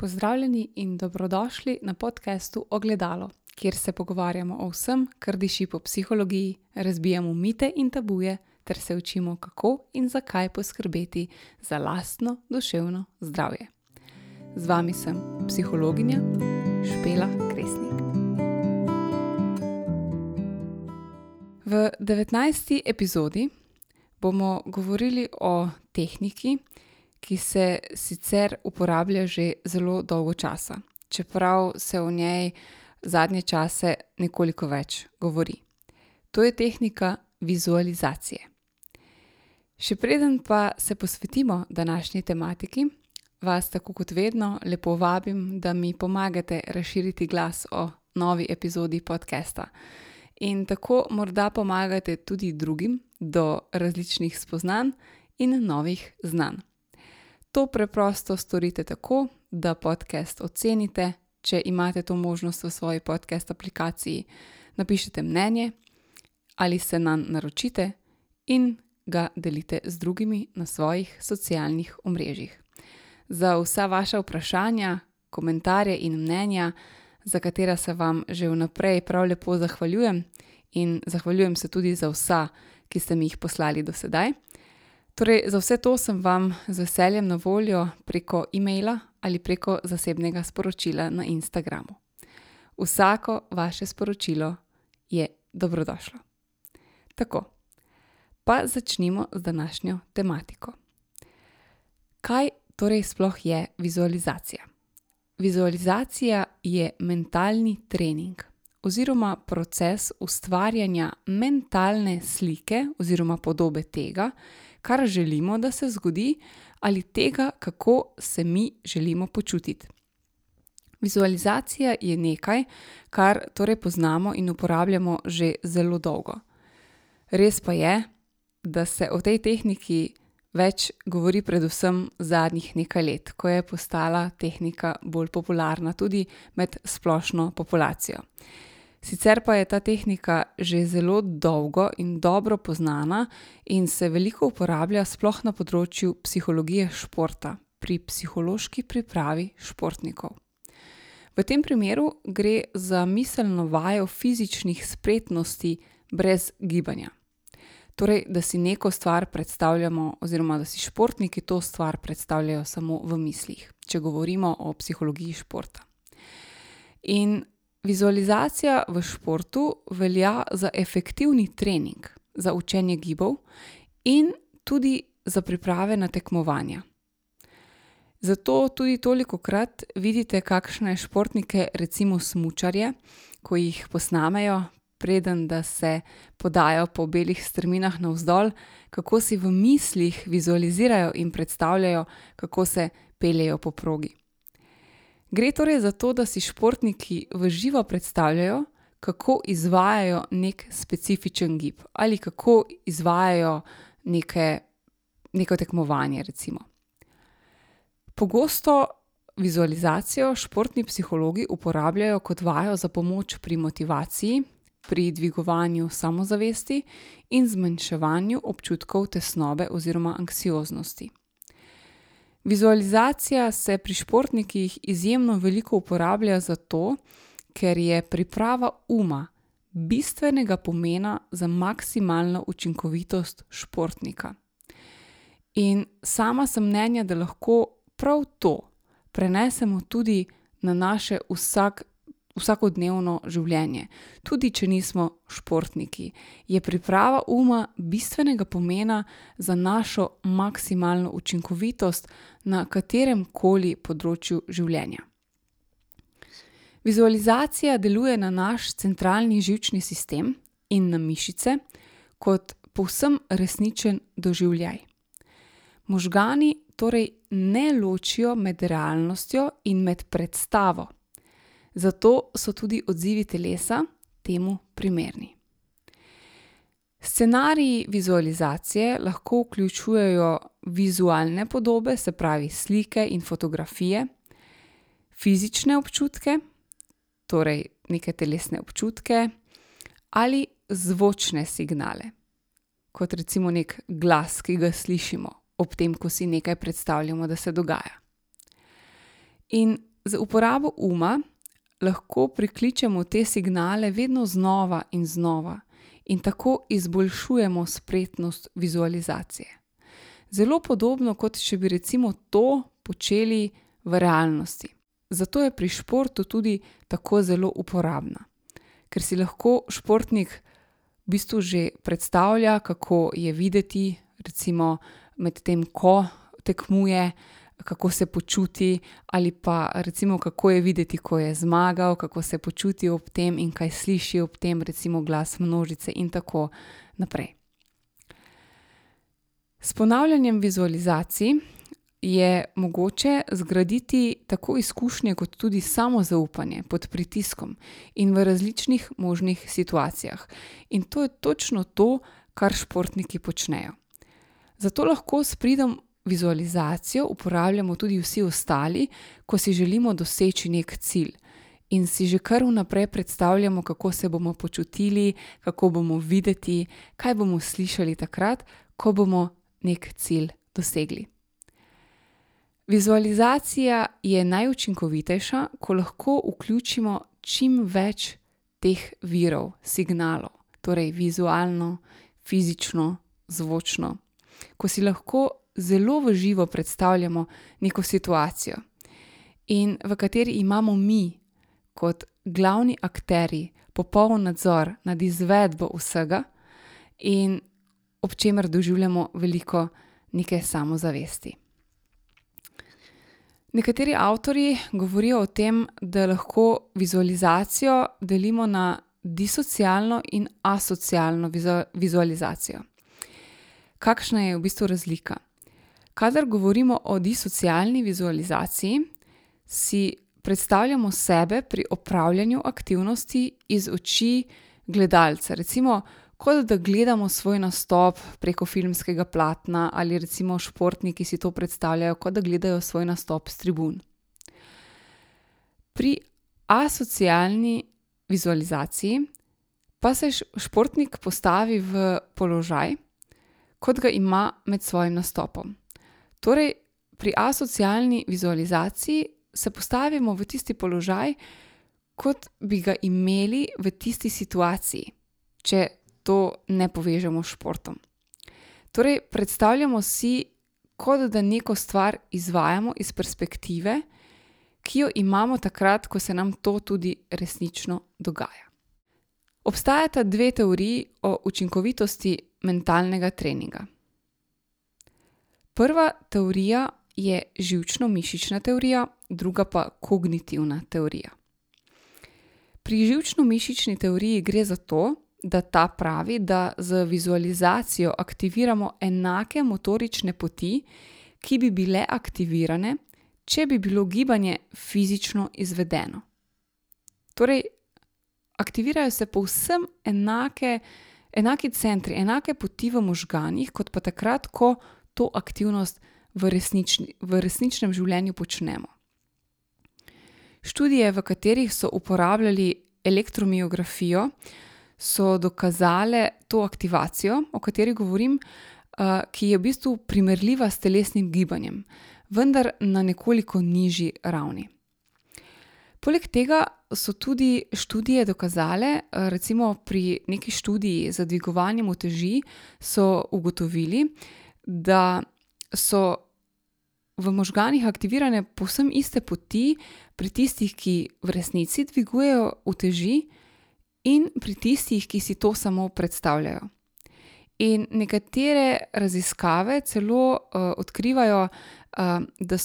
Pozdravljeni in dobrodošli na podkastu Ogledalo, kjer se pogovarjamo o vsem, kar diši po psihologiji, razbijamo mite in tabuje ter se učimo, kako in zakaj poskrbeti za lastno duševno zdravje. Z vami sem psihologinja Špela Kresnik. V 19. epizodi bomo govorili o tehniki, ki se sicer uporablja že zelo dolgo časa, čeprav se o njej zadnje čase nekoliko več govori. To je tehnika vizualizacije. Še preden pa se posvetimo današnji tematiki, vas tako kot vedno lepo vabim, da mi pomagate razširiti glas o novi epizodi podcasta. In tako morda pomagate tudi drugim do različnih spoznanj in novih znanj. To preprosto storite tako, da podcast ocenite, če imate to možnost v svoji podcast aplikaciji, napišete mnenje ali se nam naročite in ga delite z drugimi na svojih socialnih omrežjih. Za vsa vaša vprašanja, komentarje in mnenja, za katera se vam že vnaprej prav lepo zahvaljujem, in zahvaljujem se tudi za vsa, ki ste mi jih poslali do sedaj. Torej, za vse to sem vam z veseljem na voljo preko e-maila ali preko zasebnega sporočila na Instagramu. Vsako vaše sporočilo je dobrodošlo. Tako, pa začnimo z današnjo tematiko. Kaj torej sploh je vizualizacija? Vizualizacija je mentalni trening oziroma proces ustvarjanja mentalne slike oziroma podobe tega, kar želimo, da se zgodi, ali tega, kako se mi želimo počutiti. Vizualizacija je nekaj, kar torej poznamo in uporabljamo že zelo dolgo. Res pa je, da se o tej tehniki več govori, predvsem zadnjih nekaj let, ko je postala tehnika bolj popularna tudi med splošno populacijo. Sicer pa je ta tehnika že zelo dolgo in dobro poznana in se veliko uporablja sploh na področju psihologije športa, pri psihološki pripravi športnikov. V tem primeru gre za miselno vajo fizičnih spretnosti brez gibanja. Torej, da si neko stvar predstavljamo, oziroma da si športniki to stvar predstavljajo samo v mislih, če govorimo o psihologiji športa. In Vizualizacija v športu velja za efektivni trening, za učenje gibov in tudi za priprave na tekmovanja. Zato tudi toliko krat vidite, kakšne športnike, recimo smočarje, ko jih posnamejo, preden se podajo po belih strminah navzdol, kako si v mislih vizualizirajo in predstavljajo, kako se peljejo po progi. Gre torej za to, da si športniki v živo predstavljajo, kako izvajajo nek specifičen gib ali kako izvajajo neke, neko tekmovanje. Recimo. Pogosto vizualizacijo športni psihologi uporabljajo kot vajo za pomoč pri motivaciji, pri dvigovanju samozavesti in zmanjševanju občutkov tesnobe oziroma anksioznosti. Vizualizacija se pri športnikih izjemno veliko uporablja zato, ker je priprava uma bistvenega pomena za maksimalno učinkovitost športnika. In sama sem mnenja, da lahko prav to prenesemo tudi na naše vsak, vsakodnevno življenje. Tudi če nismo športniki, je priprava uma bistvenega pomena za našo maksimalno učinkovitost na katerem koli področju življenja. Vizualizacija deluje na naš centralni živčni sistem in na mišice kot povsem resničen doživljaj. Možgani torej ne ločijo med realnostjo in med predstavo zato so tudi odzivi telesa temu primerni. Scenariji vizualizacije lahko vključujejo vizualne podobe, se pravi slike in fotografije, fizične občutke, torej neke telesne občutke, ali zvočne signale, kot recimo nek glas, ki ga slišimo ob tem, ko si nekaj predstavljamo, da se dogaja. In Z uporabo uma lahko prikličemo te signale vedno znova in znova in tako izboljšujemo spretnost vizualizacije. Zelo podobno, kot če bi recimo to počeli v realnosti. Zato je pri športu tudi tako zelo uporabna. Ker si lahko športnik v bistvu že predstavlja, kako je videti, recimo medtem ko tekmuje, kako se počuti, ali pa recimo, kako je videti, ko je zmagal, kako se počuti ob tem in kaj sliši ob tem, recimo glas množice in tako naprej. S ponavljanjem vizualizacij je mogoče zgraditi tako izkušnje kot tudi samozaupanje pod pritiskom in v različnih možnih situacijah. In to je točno to, kar športniki počnejo. Zato lahko s pridom vizualizacijo uporabljamo tudi vsi ostali, ko si želimo doseči neki cilj. In si že kar vnaprej predstavljamo, kako se bomo počutili, kako bomo videti, kaj bomo slišali takrat, ko bomo neki cilj dosegli. Vizualizacija je najučinkovitejša, ko lahko vključimo čim več teh virov, signalov, torej vizualno, fizično, zvočno, ko si lahko zelo v živo predstavljamo neko situacijo, in v kateri imamo mi, kot glavni akterji, popoln nadzor nad izvedbo vsega, in ob čemer doživljamo veliko neke samozavesti. Nekateri avtorji govorijo o tem, da lahko vizualizacijo delimo na disocialno in asocialno vizualizacijo. Kakšna je v bistvu razlika? Kadar govorimo o disocialni vizualizaciji, si predstavljamo sebe pri opravljanju aktivnosti iz oči gledalca. Recimo, kot da gledamo svoj nastop preko filmskega platna, ali recimo športniki si to predstavljajo, kot da gledajo svoj nastop s tribun. Pri asocialni vizualizaciji pa se športnik postavi v položaj, kot ga ima med svojim nastopom. Torej, pri asocialni vizualizaciji se postavimo v tisti položaj, kot bi ga imeli v tisti situaciji, če to ne povežemo s športom. Torej, predstavljamo si, kot da neko stvar izvajamo iz perspektive, ki jo imamo takrat, ko se nam to tudi resnično dogaja. Obstajata dve teoriji o učinkovitosti mentalnega treninga. Prva teorija je živčno-mišična teorija, druga pa kognitivna teorija. Pri živčno-mišični teoriji gre za to, da ta pravi, da z vizualizacijo aktiviramo enake motorične poti, ki bi bile aktivirane, če bi bilo gibanje fizično izvedeno. Torej, aktivirajo se povsem enake, enaki centri, enake poti v možganih, kot pa takrat, ko to aktivnost v, resnični, v resničnem življenju počnemo. Študije, v katerih so uporabljali elektromiografijo, so dokazale to aktivacijo, o kateri govorim, ki je v bistvu primerljiva s telesnim gibanjem, vendar na nekoliko nižji ravni. Poleg tega so tudi študije dokazale, recimo pri neki študiji za dvigovanje uteži, so ugotovili, da so v možganih aktivirane povsem iste poti pri tistih, ki v resnici dvigujejo uteži, in pri tistih, ki si to samo predstavljajo. In nekatere raziskave celo uh, odkrivajo, uh, da,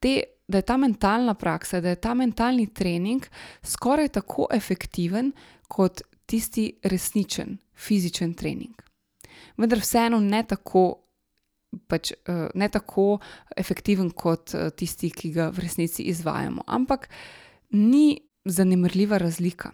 te, da je ta mentalna praksa, da je ta mentalni trening skoraj tako efektiven kot tisti resničen fizičen trening. Vendar vseeno ne tako pač, uh, ne tako efektiven kot uh, tisti, ki ga v resnici izvajamo. Ampak ni zanemrljiva razlika.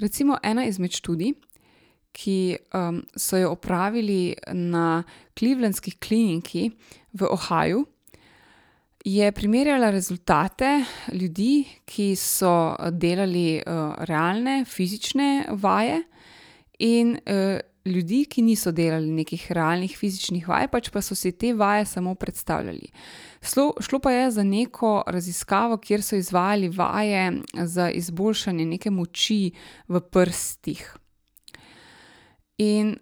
Recimo ena izmed študij, ki um, so jo opravili na Clevelandski kliniki v Ohiu. Je primerjala rezultate ljudi, ki so delali uh, realne fizične vaje, in uh, ljudi, ki niso delali nekih realnih fizičnih vaj, pač pa so si te vaje samo predstavljali. Šlo, šlo pa je za neko raziskavo, kjer so izvajali vaje za izboljšanje neke moči v prstih. In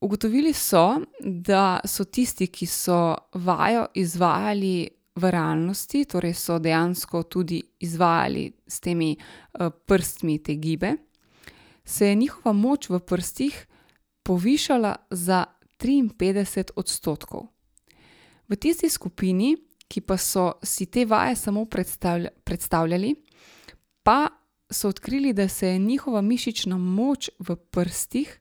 ugotovili so, da so tisti, ki so vajo izvajali v realnosti, torej so dejansko tudi izvajali s temi prstmi te gibe, se je njihova moč v prstih povišala za triinpetdeset odstotkov. V tisti skupini, ki pa so si te vaje samo predstavljali, pa so odkrili, da se je njihova mišična moč v prstih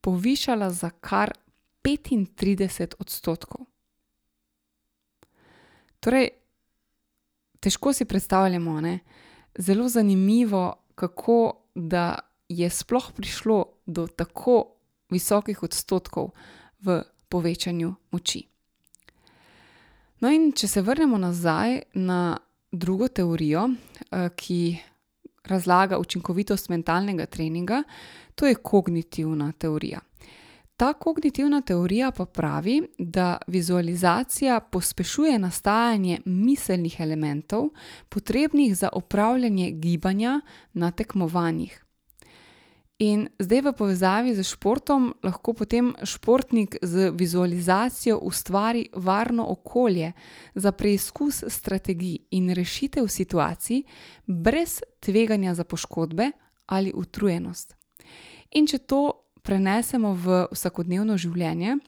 povišala za kar petintrideset odstotkov. Torej, težko si predstavljamo, a ne, zelo zanimivo, kako da je sploh prišlo do tako visokih odstotkov v povečanju moči. No, in če se vrnemo nazaj na drugo teorijo, ki razlaga učinkovitost mentalnega treninga, to je kognitivna teorija. Ta kognitivna teorija pa pravi, da vizualizacija pospešuje nastajanje miselnih elementov, potrebnih za opravljanje gibanja na tekmovanjih. In zdaj v povezavi s športom lahko potem športnik z vizualizacijo ustvari varno okolje za preizkus strategij in rešitev situacij brez tveganja za poškodbe ali utrujenost. In če to prenesemo v vsakodnevno življenje,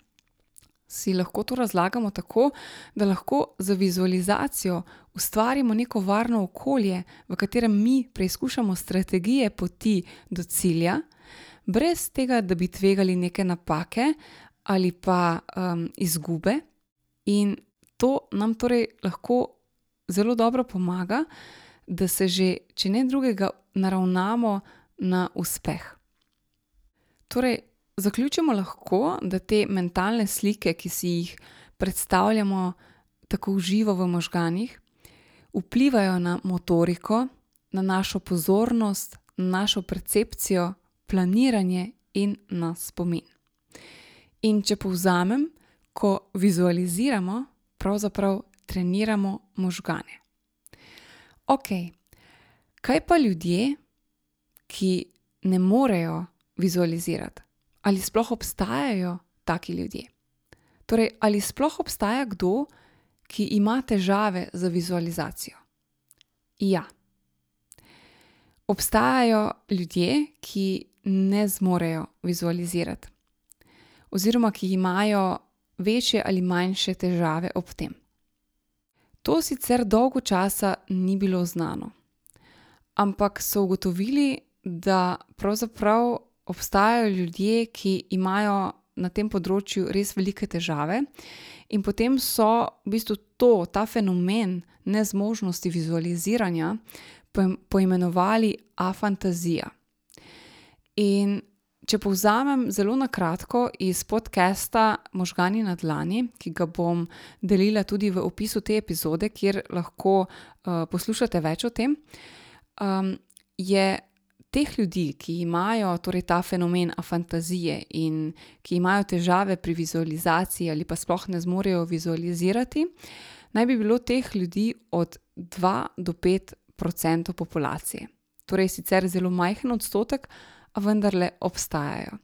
si lahko to razlagamo tako, da lahko z vizualizacijo ustvarimo neko varno okolje, v katerem mi preizkušamo strategije poti do cilja, brez tega, da bi tvegali neke napake ali pa izgube. In to nam torej lahko zelo dobro pomaga, da se že, če ne drugega, naravnamo na uspeh. Torej, zaključimo lahko, da te mentalne slike, ki si jih predstavljamo tako v živo v možganih, vplivajo na motoriko, na našo pozornost, našo percepcijo, planiranje in na spomin. In če povzamem, ko vizualiziramo, pravzaprav treniramo možgane. Okej, kaj pa ljudje, ki ne morejo vizualizirati? Ali sploh obstajajo taki ljudje? Torej, ali sploh obstaja kdo, ki ima težave z vizualizacijo? Ja. Obstajajo ljudje, ki ne zmorejo vizualizirati. Oziroma, ki imajo večje ali manjše težave ob tem. To sicer dolgo časa ni bilo znano. Ampak so ugotovili, da pravzaprav obstajajo ljudje, ki imajo na tem področju res velike težave, in potem so v bistvu to, ta fenomen nezmožnosti vizualiziranja poimenovali afantazija. In če povzamem zelo na kratko iz podcasta Možgani na dlani, ki ga bom delila tudi v opisu te epizode, kjer lahko poslušate več o tem, je teh ljudi, ki imajo torej ta fenomen afantazije in ki imajo težave pri vizualizaciji ali pa sploh ne zmorejo vizualizirati, naj bi bilo teh ljudi od dva do pet procentov populacije. Torej sicer zelo majhen odstotek, a vendarle obstajajo.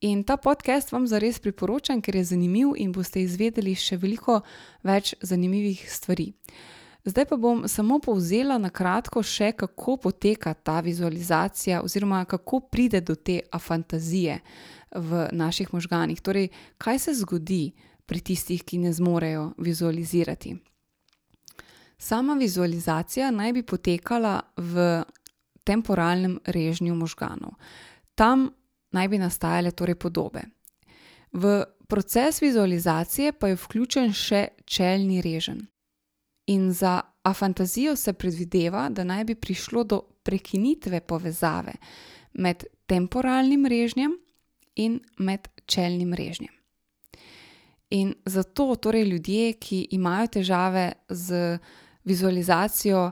In ta podcast vam zares priporočam, ker je zanimiv in boste izvedeli še veliko več zanimivih stvari. Zdaj pa bom samo povzela na kratko še, kako poteka ta vizualizacija oziroma kako pride do te afantazije v naših možganih. Torej, kaj se zgodi pri tistih, ki ne zmorejo vizualizirati? Sama vizualizacija naj bi potekala v temporalnem režnju možganov. Tam naj bi nastajale torej podobe. V proces vizualizacije pa je vključen še čelni reženj. In za afantazijo se predvideva, da naj bi prišlo do prekinitve povezave med temporalnim režnjem in med čelnim režnjem. In zato torej ljudje, ki imajo težave z vizualizacijo,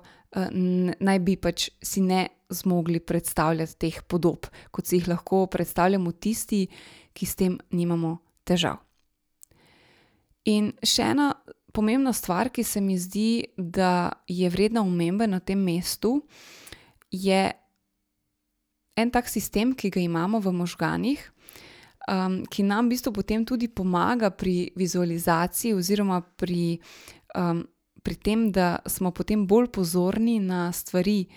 naj bi pač si ne zmogli predstavljati teh podob, kot si jih lahko predstavljamo tisti, ki s tem nimamo težav. In še ena pomembna stvar, ki se mi zdi, da je vredna omembe na tem mestu, je en tak sistem, ki ga imamo v možganjih, um, ki nam v bistvu potem tudi pomaga pri vizualizaciji, oziroma pri, um, pri tem, da smo potem bolj pozorni na stvari,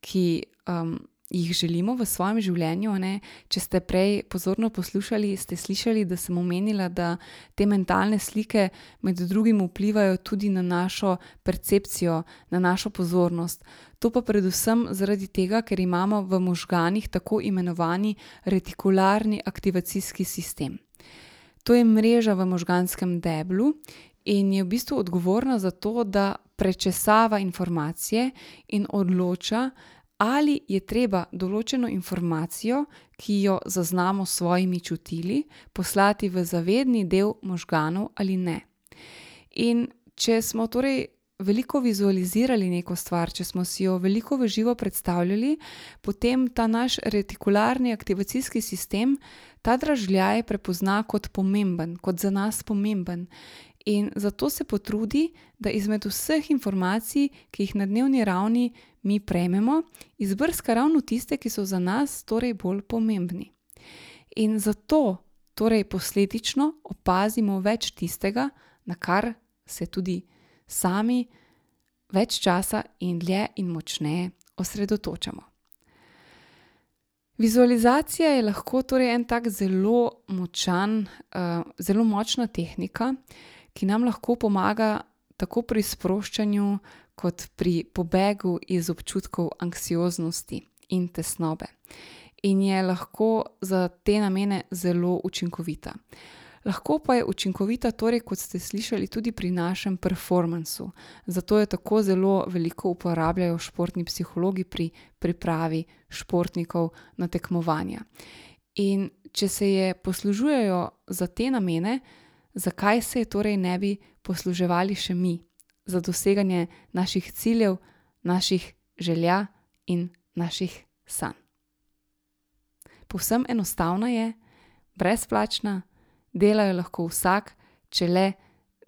ki um, jih želimo v svojem življenju. Ne? Če ste prej pozorno poslušali, ste slišali, da sem omenila, da te mentalne slike med drugim vplivajo tudi na našo percepcijo, na našo pozornost. To pa predvsem zaradi tega, ker imamo v možganih tako imenovani retikularni aktivacijski sistem. To je mreža v možganskem deblu in je v bistvu odgovorna za to, da prečesava informacije in odloča, ali je treba določeno informacijo, ki jo zaznamo s svojimi čutili, poslati v zavedni del možganov ali ne. In če smo torej veliko vizualizirali neko stvar, če smo si jo veliko v živo predstavljali, potem ta naš retikularni aktivacijski sistem ta dražljaj prepozna kot pomemben, kot za nas pomemben. In zato se potrudi, da izmed vseh informacij, ki jih na dnevni ravni mi prejmemo, izbrska ravno tiste, ki so za nas torej bolj pomembni. In zato torej posledično opazimo več tistega, na kar se tudi sami več časa in dlje in močneje osredotočamo. Vizualizacija je lahko torej en tak zelo močan, uh, zelo močna tehnika, ki nam lahko pomaga tako pri sproščanju, kot pri pobegu iz občutkov anksioznosti in tesnobe. In je lahko za te namene zelo učinkovita. Lahko pa je učinkovita, torej, kot ste slišali, tudi pri našem performansu. Zato jo tako zelo veliko uporabljajo športni psihologi pri pripravi športnikov na tekmovanja. In če se je poslužujejo za te namene, zakaj se je torej ne bi posluževali še mi za doseganje naših ciljev, naših želja in naših sanj. Povsem enostavna je, brezplačna, delajo lahko vsak, če le,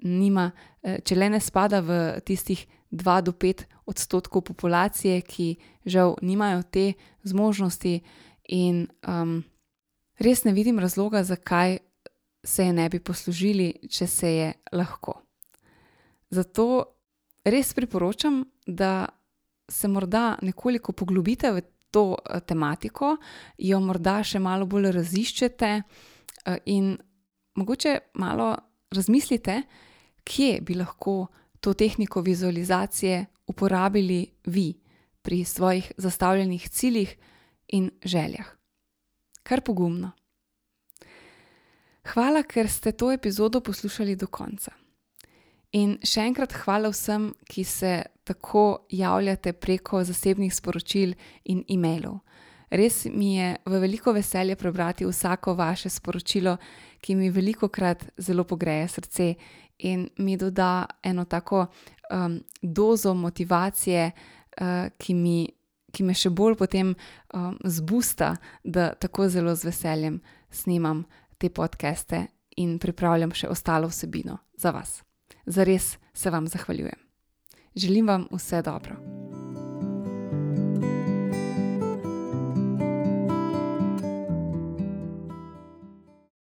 nima, eh, če le ne spada v tistih 2 do 5 odstotkov populacije, ki žal nimajo te zmožnosti, in um, res ne vidim razloga, zakaj se je ne bi poslužili, če se je lahko. Zato res priporočam, da se morda nekoliko poglobite v to eh, tematiko, jo morda še malo bolj raziščete eh, in mogoče malo razmislite, kje bi lahko to tehniko vizualizacije uporabili vi pri svojih zastavljenih ciljih in željah. Kar pogumno. Hvala, ker ste to epizodo poslušali do konca. In še enkrat hvala vsem, ki se tako javljate preko zasebnih sporočil in e-mailov. Res mi je v veliko veselje prebrati vsako vaše sporočilo, ki mi veliko krat zelo pogreje srce in mi doda eno tako um, dozo motivacije, uh, ki, mi, ki me še bolj potem um, zbusta, da tako zelo z veseljem snimam te podcaste in pripravljam še ostalo vsebino za vas. Zares se vam zahvaljujem. Želim vam vse dobro.